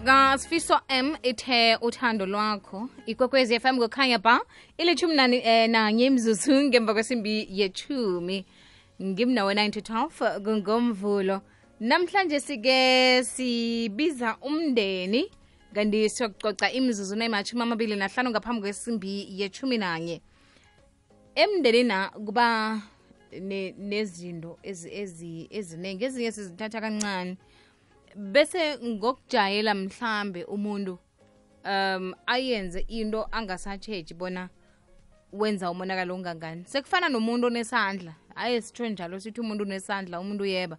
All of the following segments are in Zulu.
yakasifiso m ithe uthando lwakho. Ikwekwezi fm kukhanya ba ilithumi nanye eh, nanye imzuzu ngemva kwesimbi yechumi ngimnawe 9 to 12 kungomvulo namhlanje sike sibiza umndeni kanti siyokucoca imizuzu nayimashumi amabili nahlanu ngaphambi kwesimbi yethumi nanye. Emndenina kuba ne- nezinto ezi- ezi- eziningi ezinye sizithatha kancane bese ngokujayela mhlambe umuntu um ayenze into angasatshetshi bona wenza umonakalo ongangani. Sekufana nomuntu onesandla aye sitsho njalo sithi umuntu unesandla umuntu uyeba.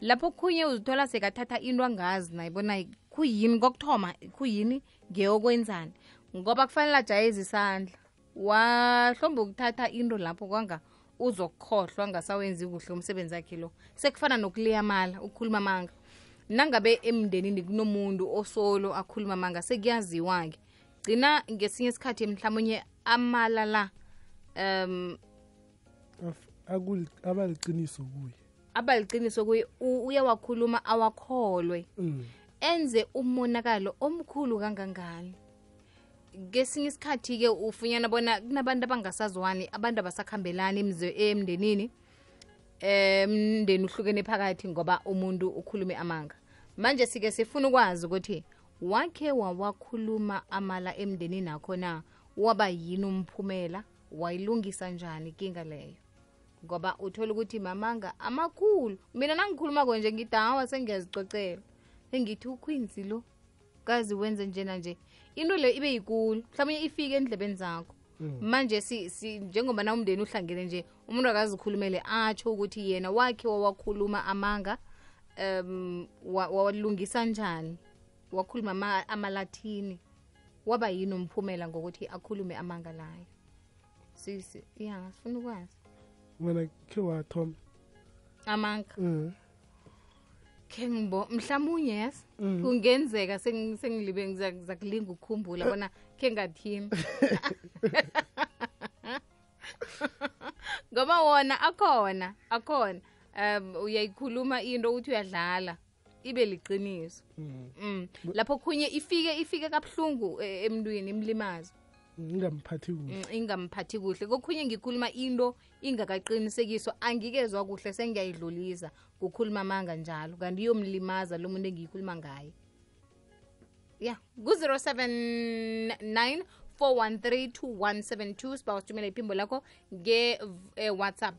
Lapho khunye uzithola sekathatha into angazi nayibona kuyini kokuthoma kuyini ngeyokwenzani. Ngoba kufanele ajayeze isandla wahlombe ukuthatha into lapho kwanga uzokukhohlwa angasawenzi kuhle umsebenzi wakhe lo. Sekufana nokuliyamala ukukhuluma amanga nangabe emndenini kunomuntu osolo akhuluma manga sekuyaziwa-ke. Gcina ngesinye isikhathi mhlawumunye amala la um abaliqiniso kuye. abaliqiniso kuye uyawakhuluma awakholwe. Mm. enze umonakalo omkhulu kangangani? Ngesinye isikhathi-ke ufunyana bona kunabantu abangasazwani abantu abasakhambelani emze- emndeni uhlukene phakathi ngoba umuntu ukhulume amanga. Manje sike sifuna ukwazi ukuthi wakhe wawakhuluma amala emndenini akho na waba yini umphumela wayilungisa njani inkinga leyo? Ngoba uthola ukuthi mamanga amakhulu mina nangikhuluma konje ngithi hawa sengiyazicocela. Engithi ukhwinzi lo kazi wenze njena nje. Into leyo ibe yikulu mhlawumbe ifike endlebeni zakho manje si, si njengoba na umndeni uhlangene nje umuntu akazikhulumele atsho ukuthi yena wakhe wawakhuluma amanga um wa- wawalungisa njani? Wakhuluma ama- amalathini? Waba yini umphumela ngokuthi akhulume amanga layo sisi ya sifuna ukwazi. Mina khe wathoma. Amanga. Mm. Khe ngibo mhlawumunye yes Mm. kungenzeka sengi- sengilibe ngiza- ngizakulinga ukukhumbula bona khe ngathini ngoba wona akhona akhona um uyayikhuluma into ukuthi uyadlala ibe liqiniso Mm. mm. lapho khunye ifike ifike kabuhlungu eh, emntwini imlimaza ngingamphathi kuhle. Mm, ingamphathi kuhle. Kokhunye ngikhuluma into ingakaqinisekiswa angikezwa kuhle sengiyayidlulisa. Kukhuluma amanga njalo kanti iyomlimaza lo muntu engiyikhuluma ngaye. Ya ku-079 413 siba usithumela iphimbo lakho nge-whatsapp.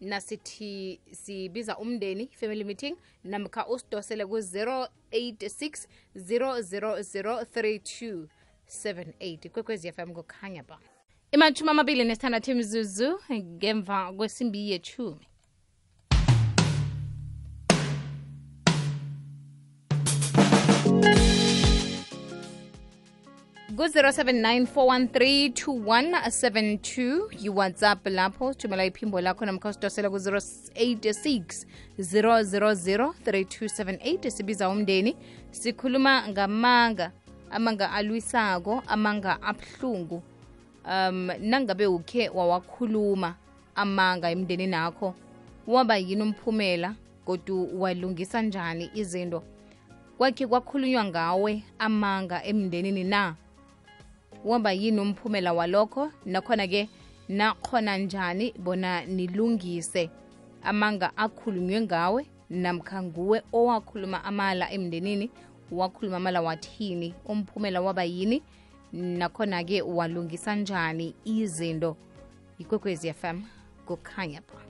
Nasithi sibiza umndeni family meeting namkha usidosele ku-086 000 78 kwekwezi fm kukhanya ba. Imathumi amabili nesithandathu imzuzu ngemva kwesimbi yethumi ku-079 iwhatsapp lapho thumela iphimbo lakho namkha usidosela ku-086 000 3278 sibiza umndeni. Sikhuluma ngamanga. Amanga alwisako amanga abuhlungu um nangabe ukhe wawakhuluma amanga emndenini akho waba yini umphumela? Kodwa walungisa njani izinto? Kwakhe kwakhulunywa ngawe amanga emndenini na? Waba yini umphumela walokho? Nakhona-ke nakhona njani bona nilungise amanga akhulunywe ngawe namkhanguwe owakhuluma amala emndenini wakhuluma amala wathini umphumela waba yini nakhona-ke walungisa njani izinto. Ikwekwezi fm kukhanya ba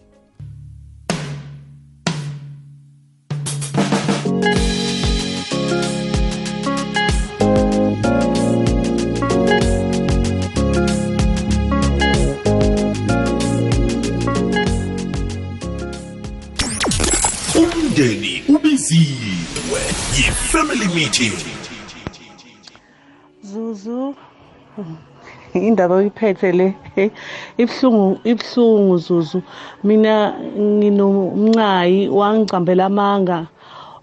umndeni ubiziwe yi-family meeting. Zuzu indaba oyiphethe le ibhlungu ibhlungu Zuzu. Mina nginomncayi wangicambela amanga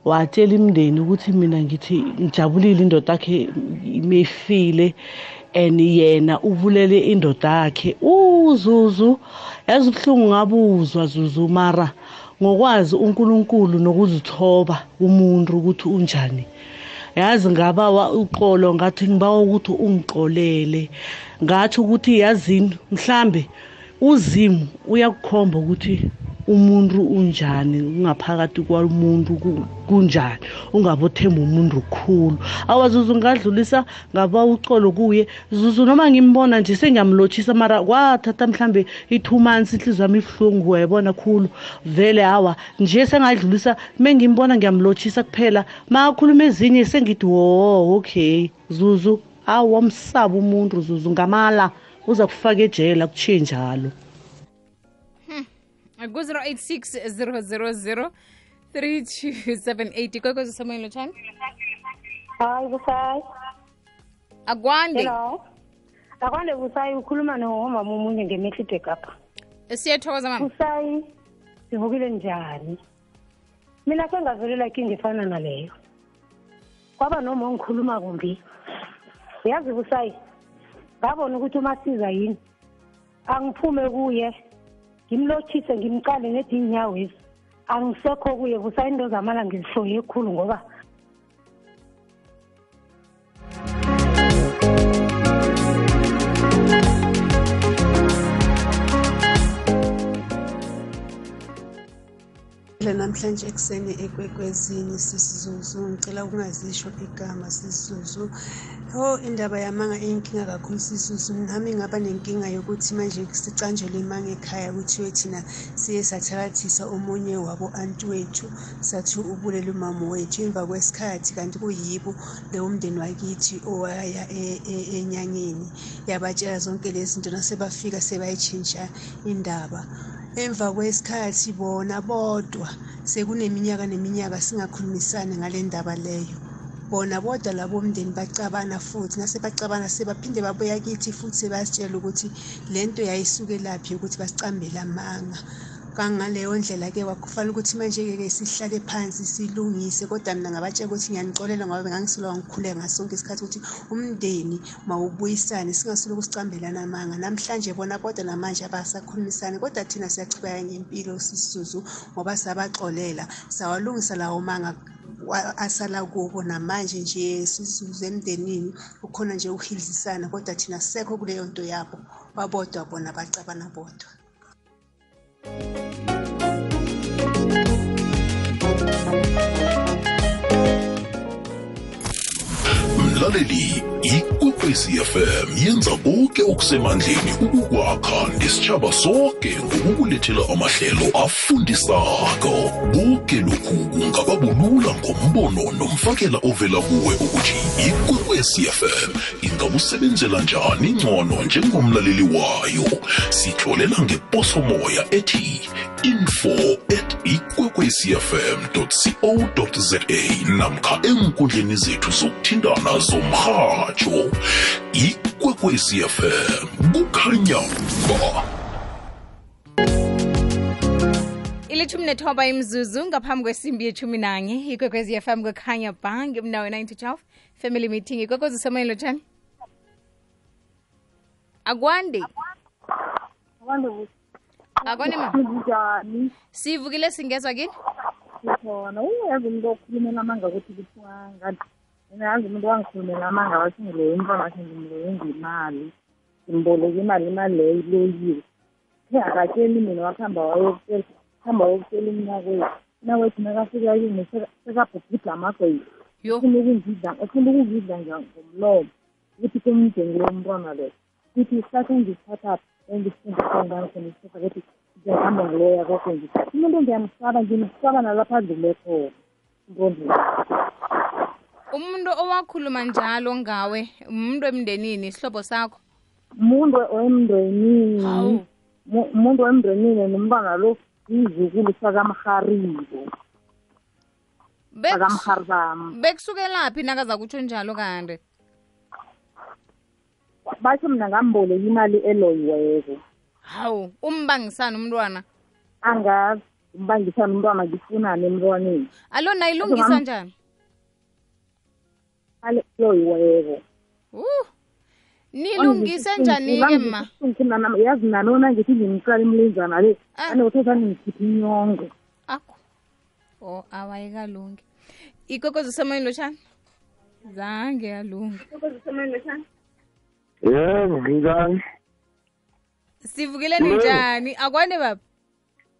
watshela imndeni ukuthi mina ngithi ngijabulile indoda yakhe imefile and yena ubulele indoda yakhe uzuzu yazi ubuhlungu ngabuzwa zuzu mara. Ngokwazi uNkulunkulu nokuzithoba umuntu ukuthi unjani. Yazi ngabawa uxolo ngathi ngibawa ukuthi ungixolele ngathi ukuthi yazini mhlambe uzimu uyakukhomba ukuthi umuntu unjani ungaphakathi kwamuntu ku- kunjani ungabothemba umuntu khulu. Awazuzu ngadlulisa ngaba ucolo kuye. Zuzu noma ngimbona nje sengiyamlotshisa mara kwathatha mhlambe i-two months inhliziyo yami ibuhlungu wayabona khulu. Vele hawa nje sengadlulisa mengimbona ngiyamlotshisa kuphela. Makhuluma ezinye sengithi wo okay. Zuzu awu wamsaba umuntu zuzu ngamala uza kufaka ejele akutshiye njalo. Ku-086 000 3278 ikwekwezi semoyeni lotshani hayi busayi akwande akwande busayi ukhuluma nomama omunye ngemehlidek apha. Siyathokoza mama. Busayi sivukile njani? Mina sengavelela inkinga efana naleyo. Kwaba noma ongikhuluma kumbi? Uyazi busayi ngabona ukuthi umasiza yini? Angiphume kuye ngimlotshise ngimqale nedi iinyawezi angisekho kuye busayi into zamala ngizihloye ekhulu ngoba namhlanje ekuseni ekwekwezini sisizuzu ngicela ukungazisho igama sisizuzu ho indaba yamanga iyinkinga kakhulu sisizuzu nami ngaba nenkinga yokuthi manje sicanjelwe imanga ekhaya kuthiwe thina siye sathakathisa omunye wabo anti wethu sathi ubulele umama wethu. Emva kwesikhathi kanti kuyibo lewo mndeni wakithi owaya e- e- enyangeni yabatshela zonke lezi zinto nasebafika sebayitshintsha indaba. Emva kwesikhathi bona bodwa sekuneminyaka neminyaka singakhulumisani ngale ndaba leyo. Bona bodwa labo mndeni bacabana futhi nasebacabana sebaphinde babuya kithi futhi sebasitshela ukuthi le nto yayisukelaphi ukuthi basicambele amanga. Kangaleyo ndlela-ke wakufanele ukuthi manje-ke sihlale phansi silungise. Kodwa mina ngabatshela ukuthi ngiyanixolela ngoba bengangisolwa ngikhuleka ngaso sonke isikhathi ukuthi umndeni mawubuyisane singasoloko sicambelana amanga namhlanje bona kodwa namanje abasakhulumisani kodwa thina siyachubeka ngempilo sisizuzu ngoba sabaxolela. Sawalungisa lawo manga asala kubo namanje nje sizuze emndenini ukhona nje ukuhilizisana kodwa thina sisekho kuleyo nto yabo babodwa bona bacabana bodwa. Thank you. Mlaleli ikwekwezi fm yenza konke okusemandleni ukukwakha nesitshaba sonke ngokukulethela amahlelo afundisako. Konke lokhu kungababulula ngombono nomfakela ovela kuwe ukuthi ikwekwezi fm ingakusebenzela njani ngcono njengomlaleli wayo. Sitlolela ngeposomoya ethi info at ikwekwecfm co za namkha enkundleni zethu zokuthindana zomrhatsho ikwekwecfm kukhanya ba. Ilithumi nethoba imzuzu ngaphambi kwesimbi yethumi nanye ikwekwezi fm kukhanya ba ngimnawe 912 family meeting ikwekwezi usemoyeni lotshani akwande akwande ma? Njani sivukile singezwa kini? Khona uyazi umuntu okhulumela amanga ukuthi kuthiwa ngani mina yazi umuntu wangikhulumela amanga wathi ngiloye umntwana wakhe ngimloye ngemali ngimboleke imali imali leyo iloyiwe. Khe akatsheli mina wakuhamba wayokutshela hamba wayokutshela umnakwethu umnakwethu nakafika yini sekabhubhudla amagwethu yo. Ufuna ukungidla ufuna ukungidla ngomlomo. Ukuthi kumdeni lo mntwana lo. Kuthi isikhathi isithatha ukuthi ngiyahamba ngiloya kokho nje umuntu ngiyamsaba ngimsaba nalapha adlule khona ngondlela umuntu owakhuluma njalo ngawe umuntu emndenini isihlobo sakho? Umuntu wemndenini. Hawu. mu- umuntu wemndenini nomntwana lo yizukulu sakamrharibo. Beks- sakamrharibam bekusukelaphi nakaza kutsho njalo kanti? Batsho mna ngamboleka imali eloyiweko. Hawu umbangisana umntwana? Angazi umbangisana umntwana ngifunani emntwaneni? Alo nayilungisa njani? Aloyiweko uh nilungise njani-ke ma? yazi nanona ngithi ngimqala imlenzana le? Ah. ane uthatha ngikhipha inyongo? Akho. O awayikalungi ikwekwezi semoyeni lotshani zange yalunga yebo njani sivukile ninjani? Akwane baba?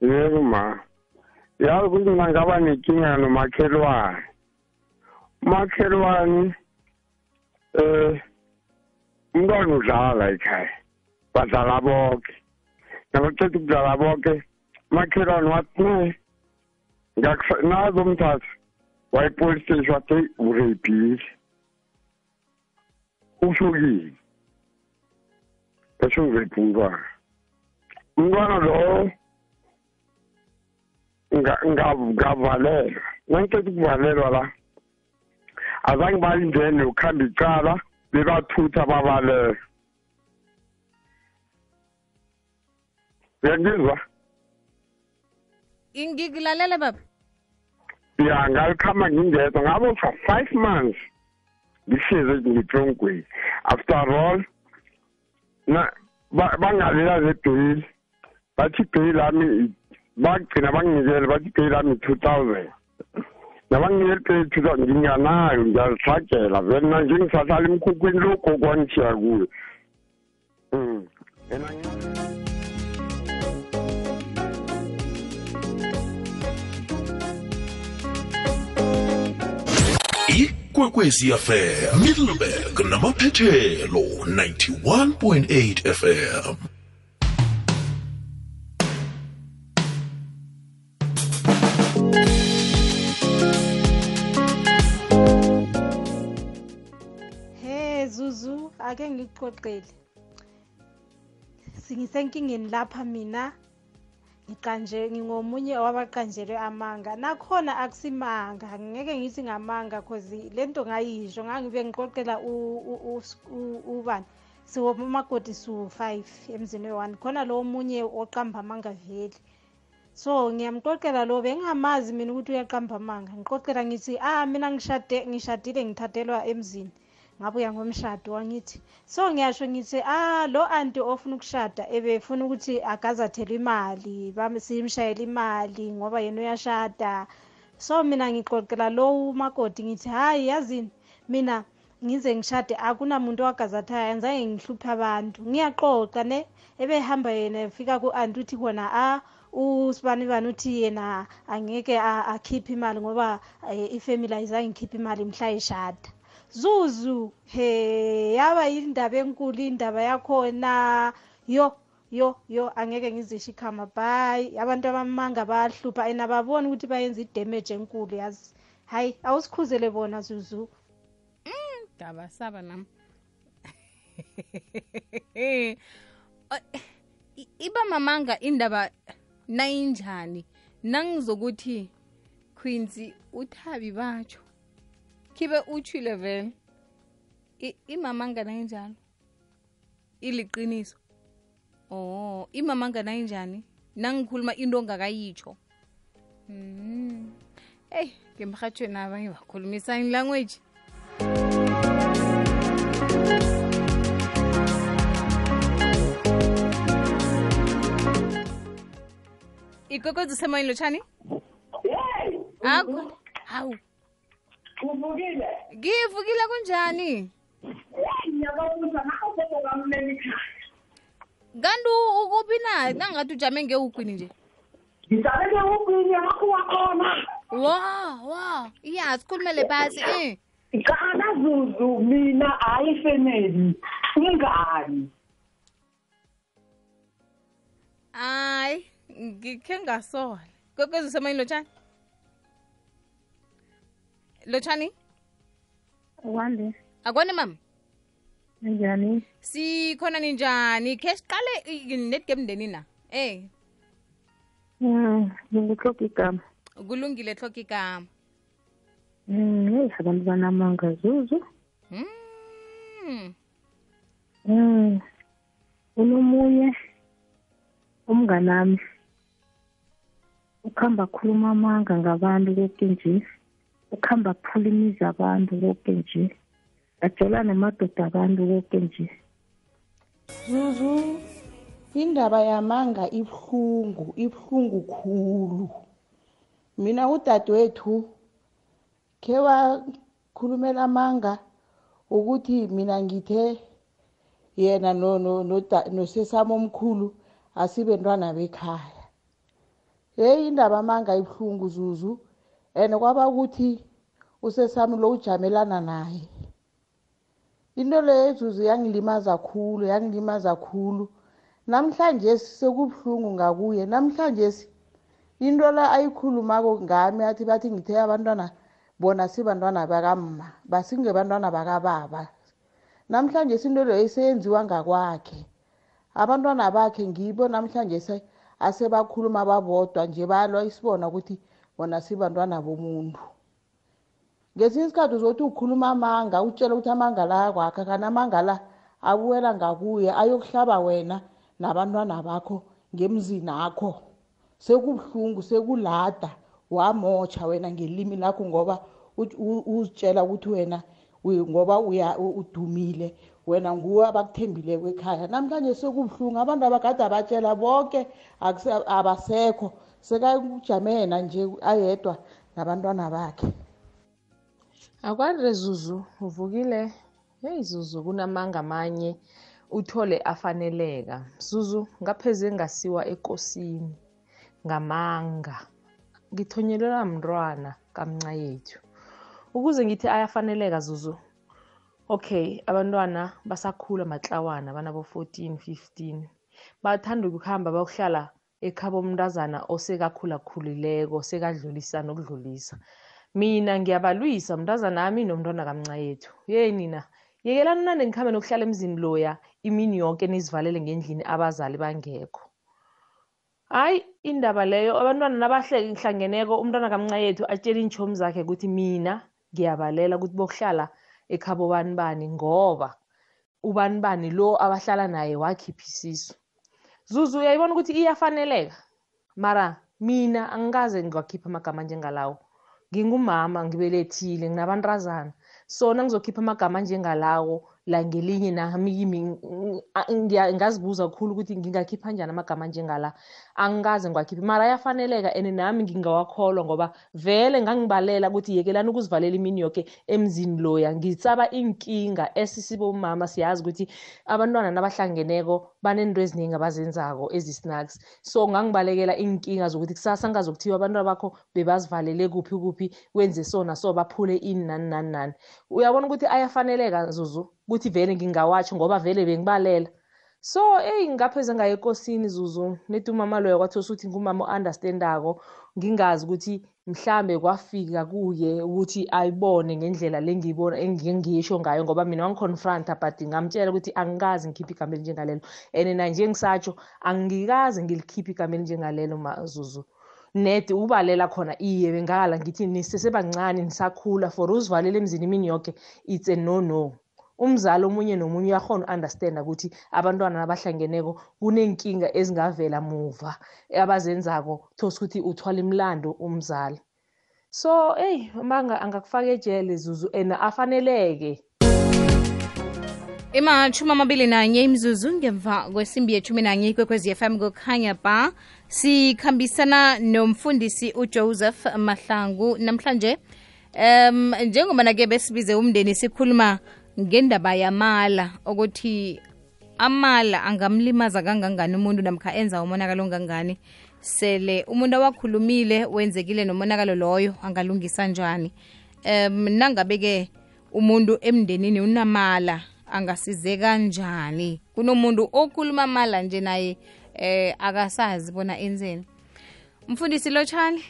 Yebo ma. Yazi ukuthi mina ngaba nenkinga nomakhelwane. Umakhelwane eh umntwana udlala ekhaya badlala bonke nabaceda ukudlala bonke umakhelwane wathi ne nazomthatha wayepolice station wathi "Hey, ureyibhile ushukile bese ngireyibhe umntwana umntwana lo nga- nga- ngavalelwa nangiceda ukuvalelwa la azange balindene ukuhamba icala bebathutha babalelwa uyangizwa ngikulalela baba? Ya ngalikhamba ngingedwa. Ngabo for five months ngihlezi ngitrongweni after all na ba- bangalela zebheyili bathi ibheyili lami bagcina banginikele bathi ibheyili lami two thousand. Nabanginikele ibheyili two thousand nginganayo ngiyazihagela vele manje ngisahlala emkhukhwini lokho kwangithiya kuyo. Um and angi- ikwekwezi fm middleburg namaphethelo 91.8 fm He Zuzu ake ngikuxoxele. Singisenkingeni lapha mina. Ngiqanje ngingomunye wabaqanjelwe amanga. Nakhona akusimanga, ngeke ngithi ngamanga cause lento ngayisho ngangibe ngiqoqela ubani. Siwo makoti su 5 emzini we1. Khona lo omunye oqamba amanga vele. so ngiyamxoxela lo bengingamazi mina ukuthi uyaqamba amanga ngiqoxela ngithi ah mina ngishade ngishadile ngithathelwa emzini ngabuya ngomshado wangithi so ngiyasho ngithi ah lo anti ofuna ukushada ebefuna ukuthi agazathelwe imali bami simshayele imali ngoba yena uyashada. So mina ngixoxela lo umakoti ngithi hayi yazini mina ngize ngishade akunamuntu owagazathayo angizange ngihluphe abantu. Ngiyaxoxa ne ebehamba yena efika ku-anti uthi khona ah usibani bani uthi yena angeke a- akhiphe imali ngoba eh, ifamily ayizange ngikhiphe imali mhla eshada. Zuzu. He yaba yindaba enkulu indaba yakhona. Yo yo yo angeke ngizisho ikhama. Bhayi abantu abamanga bayahlupha and ababoni ukuthi bayenza idamage enkulu yazi. Hayi awusikhuzele bona zuzu. Daba saba nami. Iba mamanga indaba nayinjani? Nangizokuthi quincy uthabi batsho khibe utshile vele. I- nganayinjalo nayinjalo iliqiniso. Oh imama nganayinjani nangikhuluma into ongakayitsho mm. eyi ngemrhatshweni abanye bakhuluma i-sign language. Ikokozi usemoyeni lotshani hawu uvukile ngivukile kunjani? Ngiyababuza ngakho kamleni ekhaya kanti u- ukuphi na? Nangathi ujame ngewugwini nje. Ngijabele ugwini ngakho wakhona. Wa wa. Iya sikhulumele phasi eh. Qala zuzu mina hayi family ingani hayi ngikhe ngasola kokwezi usemoyeni lotshani lotshani Wande, akwane mama njani? sikhona ninjani khe siqale i- netgame mndeni na eh ngikuhloka igama. kulungile hloka igama Mm, hey, abantu banamanga zuzu. Mm. Mm. Unomunye umnganami ukhamba khuluma amanga ngabantu konke nje. Ukhamba kuphula imizi abantu konke nje. Ajela namadoda abantu konke nje. zuzu indaba yamanga ibuhlungu ibuhlungu khulu mina udadewethu khe wa khulumela amanga ukuthi mina ngithe yena no no noda- nosesami omkhulu asibentwana bekhaya heyi indaba amanga ibuhlungu zuzu and kwaba ukuthi usesami lo ujamelana naye. Into leyo zuzu yangilimaza khulu yangilimaza khulu. Namhlanje sekubuhlungu ngakuye. Namhlanje into la ayikhulumako ngami athi bathi ngithe abantwana bona sibantwana bakamma basingebantwana bakababa. Namhlanje into leyo iseyenziwa ngakwakhe. Abantwana bakhe ngibo namhlanje se- asebakhuluma babodwa nje balwa isibona ukuthi bona sibantwana bomuntu. Ngesinye isikhathi uzothi ukhuluma amanga utshela ukuthi amanga la akwakha kanti amanga la abuwela ngakuye ayokuhlaba wena nabantwana bakho ngemzini akho sekubuhlungu sekulada wamotsha wena ngelimi lakho ngoba uzitshela ukuthi wena ngoba udumile wena nguwe abakuthembileko ekhaya. Namhlanje sekubuhlungu abantu abagade abatshela bonke abasekho. Sekakujame yena nje ayedwa nabantwana bakhe. Akwande zuzu uvukile? Heyi zuzu kunamanga amanye uthole afaneleka. Zuzu ngapheze ngasiwa ekosini. Ngamanga. Ngithonyelelwa mntwana kamnca yethu ukuze ngithi ayafaneleka zuzu okay abantwana basakhula matlawana banabo 14 15 bathanda ukuhamba bayokuhlala ekhabo mntazana osekakhulakhulileko sekadlulisa nokudlulisa. Mina ngiyabalwisa mntazanami nomntwana kamnca yethu ye nina yekelani nande ngikhambe nokuhlala emzini loya imini yonke nizivalele ngendlini abazali bangekho? Hayi indaba leyo abantwana nabahlangeneko umntwana kamnca yethu atshela iintshomi zakhe ukuthi mina ngiyabalela ukuthi bokuhlala ekhabo bani bani ngoba ubani bani lo abahlala naye wakhipha isisu. Zuzu uyayibona ukuthi iyafaneleka? Mara mina angikaze ngiwakhipha amagama njengalawo. Ngingumama ngibelethile nginabantrazana so nangizokhipha amagama njengalawo. La ngelinye nami kimi ng- a- ngiya- ngazibuza khulu ukuthi ngingakhipha njani amagama njengala. Angikaze ngiwakhiphe. Mara ayafaneleka and nami ngingawakholwa ngoba vele ngangibalela ukuthi yekelani ukuzivalela imini yoke emzini loya. Ngisaba inkinga esisibomama siyazi ukuthi abantwana nabahlangeneko banento eziningi abazenzako ezi-snacks. So ngangibalekela iinkinga zokuthi kusasa ngazokuthiwa abantwana bakho bebazivalele kuphi kuphi wenze so naso baphule ini nani nani nani. Uyabona ukuthi ayafaneleka zuzu? Ukuthi vele ngingawatsho ngoba vele bengibalela. So eyi ngapheze ngayo ekosini zuzu neti umama loyo kwathosa ukuthi ngumama o-understandako ngingazi ukuthi mhlambe kwafika kuye ukuthi ayibone ngendlela le ngiyibona engingisho ngayo ngoba mina wangiconfronta but ngamtshela ukuthi angikazi ngikhiphe igama elinjengalelo. And nanje ngisatsho angikaze ngilikhiphe igama elinjengalelo mazuzu ned ubalela khona iye bengala ngithi nisesebancane nisakhula for uzivalele emzini imini yonke it's a no no umzali omunye nomunye uyakhona u-understanda ukuthi abantwana nabahlangeneko kunenkinga ezingavela muva abazenzako those ukuthi uthwala imlando umzali. So eyi manga angakufaka ejele zuzu and afaneleke. Imashumi amabili nanye imzuzu ngemva kwesimbi yeshumi nanye ikwekwezi fm kukhanya ba sikhambisana nomfundisi ujoseph mahlangu namhlanje. Um njengoba nake besibize umndeni sikhuluma ngendaba yamala ukuthi amala angamlimaza kangangani umuntu namkha enza umonakalo ongangani sele umuntu awakhulumile wenzekile nomonakalo loyo angalungisa njani? Um nangabe-ke umuntu emndenini unamala angasize kanjani? Kunomuntu okhuluma mala nje naye eh akasazi bona enzeni. Mfundisi lotshani?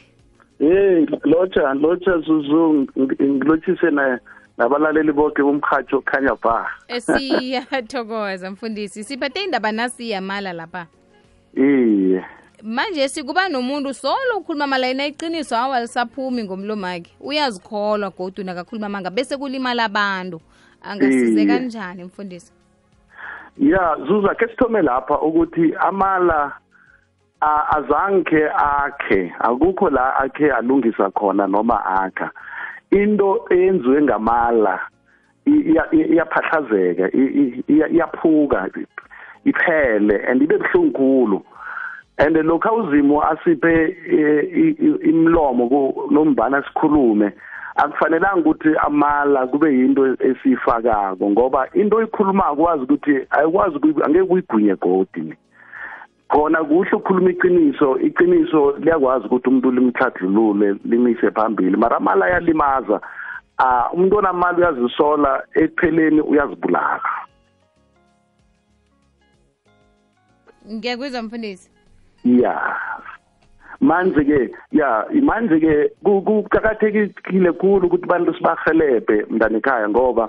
Hey lotsha lotsha zuzu ngilotshise na nabalaleli bonke bomkhathi okhanya ba? Siyathokoza mfundisi. Siphethe indaba nasiyamala lapha. Iye. Manje sikuba nomuntu solo ukhuluma malayina iqiniso awa lisaphumi ngomlomo wakhe uyazikholwa godu nakakhuluma manga bese kulimala abantu. Angasizeka Iye. kanjani mfundisi? Ya zuza ke sithome lapha ukuthi amala azange akhe. Akukho la akhe alungisa khona noma akha. Into eyenziwe ngamala i- iya- iya- iyaphahlazeka i- i- iya- iyaphuka iphele and ibe buhlungu khulu and lokhu uzimo asiphe eh, i- i- imlomo ku- nombana sikhulume akufanelanga ukuthi amala kube yinto esiyifakako ngoba into oyikhulumako kwazi ukuthi ayikwazi ukuyi- angeke uyigwinye godi khona kuhle ukukhuluma iqiniso iqiniso liyakwazi ukuthi umuntu limthathulule limise phambili. Mara amala ayalimaza ah umuntu onamali uyazisola ekupheleni uyazibulala. Ngiyakuzwa mfundisi. Ya. Manje ke ya manje ke ku- kuqakathekile kakhulu ukuthi abantu sibahelebhe mntana ekhaya ngoba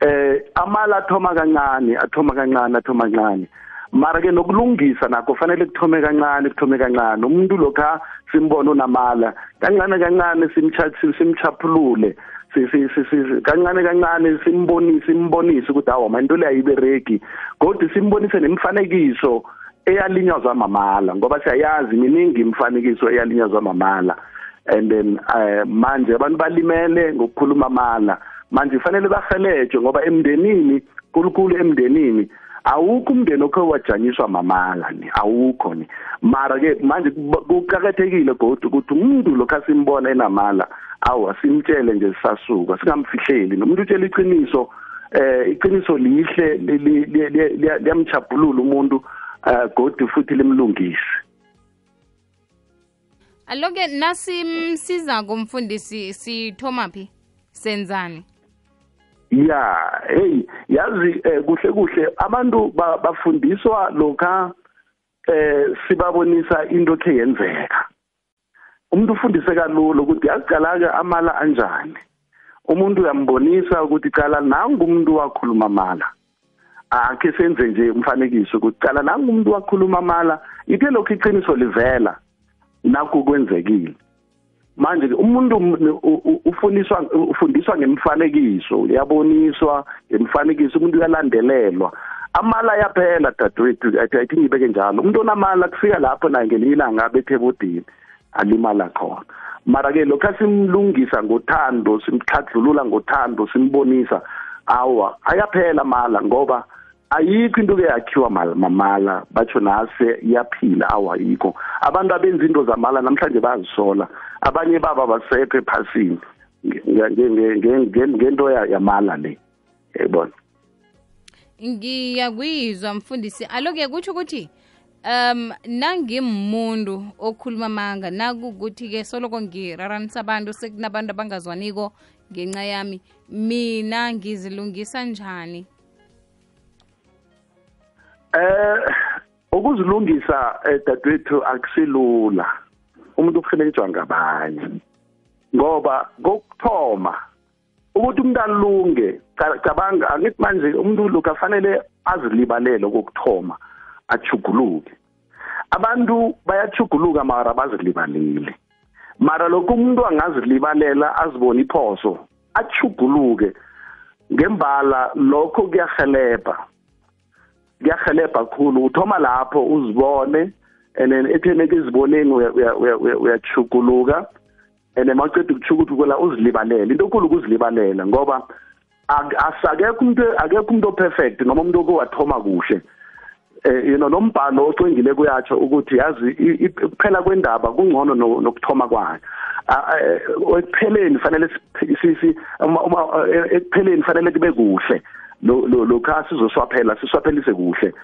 eh amala athoma kancane athoma kancane athoma kancane. Mara ke nokulungisa nakho fanele kuthome kancane kuthome kancane. Umuntu lokha simbona unamala kancane kancane simchatsi simchaphulule si si si si- kancane kancane simbonise simbonise ukuthi hawo manje into le ayibereki kodwa simbonise nemfanekiso eyalinyazwa mamala ngoba siyayazi miningi imifanekiso eyalinyazwa mamala. And then uh, manje abantu balimele ngokukhuluma amala manje kufanele bahelejwe ngoba emndenini kulukhulu emndenini awukho umndeni okho wajanyiswa mamala ni awukho ni. Mara-ke manje kuqakathekile godi ukuthi umuntu lokhu asimbona enamala awa simtshele nje sisasuka singamfihleli. Nomuntu utshela iqiniso um iqiniso lihle liyamchapulula umuntu eh, um godi futhi limlungise. Alo ke nasimsiza sithoma phi? Senzani? Ya hey yazi eh, kuhle kuhle. Abantu ba- bafundiswa lokha eh sibabonisa into ekhe yenzeka. Umuntu ufundise kalula ukuthi yaqala amala anjani. Umuntu uyambonisa ukuthi qala nangu umuntu wakhuluma amala. Akhe senze nje umfanekiso ukuthi qala nangu umuntu wakhuluma amala ithe lokho iqiniso livela? Nakho kwenzekile. Manje umuntu ufuniswa ufundiswa ngemifanekiso uyaboniswa ngemifanekiso umuntu uyalandelelwa. Amala yaphela dadewethu athi athi ngibeke njalo. Umuntu onamala kufika lapho naye ngelinye ilanga abethe ebodini alimala khona. Mara ke lokho simlungisa ngothando simhladlulula ngothando simbonisa awa ayaphela mala ngoba ayikho into ke yakhiwa mamala batsho nase iyaphila awayikho abantu abenza into zamala namhlanje bayazisola. Abanye baba basekho ephasini nge- nge- nge- nge- nge- ngento yamala le. Yayibona? Ngiyakuyizwa mfundisi. Aloke kutsho ukuthi um nangimuntu okhuluma amanga nakukuthi-ke soloko ngiraranisa abantu sekunabantu abangazwaniko ngenxa yami mina ngizilungisa njani Eh ukuzilungisa eh, dadewethu akusilula. Umuntu uhelejwa ngabanye. Ngoba kokuthoma ukuthi umuntu alunge ca- cabanga angithi manje umuntu lo kufanele azilibalele kokuthoma achuguluke. Abantu bayachuguluka mara bazilibalile. Mara lokho umuntu angazilibalela azibona iphoso achuguluke ngembala lokho kuyahelebha kuyahelebha kakhulu. Uthoma lapho uzibone and then ethene eziboneni uyachukuluka and mawuceda ukuchukuluka uzilibalele. Into enkulu ukuzilibalela ngoba ak- asakekho umuntu akekho umuntu operfect noma umuntu owathoma kuhle. Eh you know nombhalo ocingile kuyatsho ukuthi yazi i- i- ukuphela kwendaba kungcono no- nokuthoma kwayo. Ah, eh, ekupheleni fanele si- si si uma uma- eh, ekupheleni fanele kube kuhle. lo lo lokha sizoswaphela siswaphelise kuhle.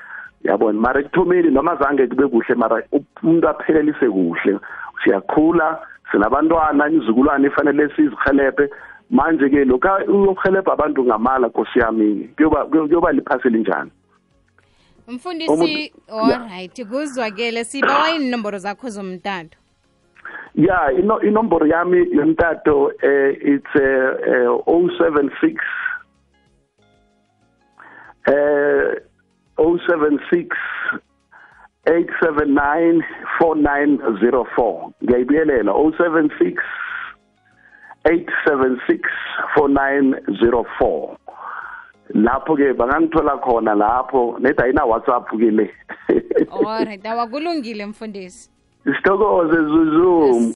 Yabona mara ekuthomeni noma zange kube kuhle mara umuntu aphelelise kuhle. Siyakhula sinabantwana izukulwane ifanele sizihelebhe manje ke lokhu uyohelebha abantu ngamala nkosi yami kuyoba kuyoba liphasi linjani mfundisi alright kuzwakele sibawa inomboro zakho zomtato. Ya inomboro yami yomtato um it's eh 076 eh 076 879 4904 ngiyayibuyelela 076 876 4904 lapho ke bangangithola khona lapho nedi ayina WhatsApp ke le. Alright awakulungile mfundisi. Sithokoze zuzu.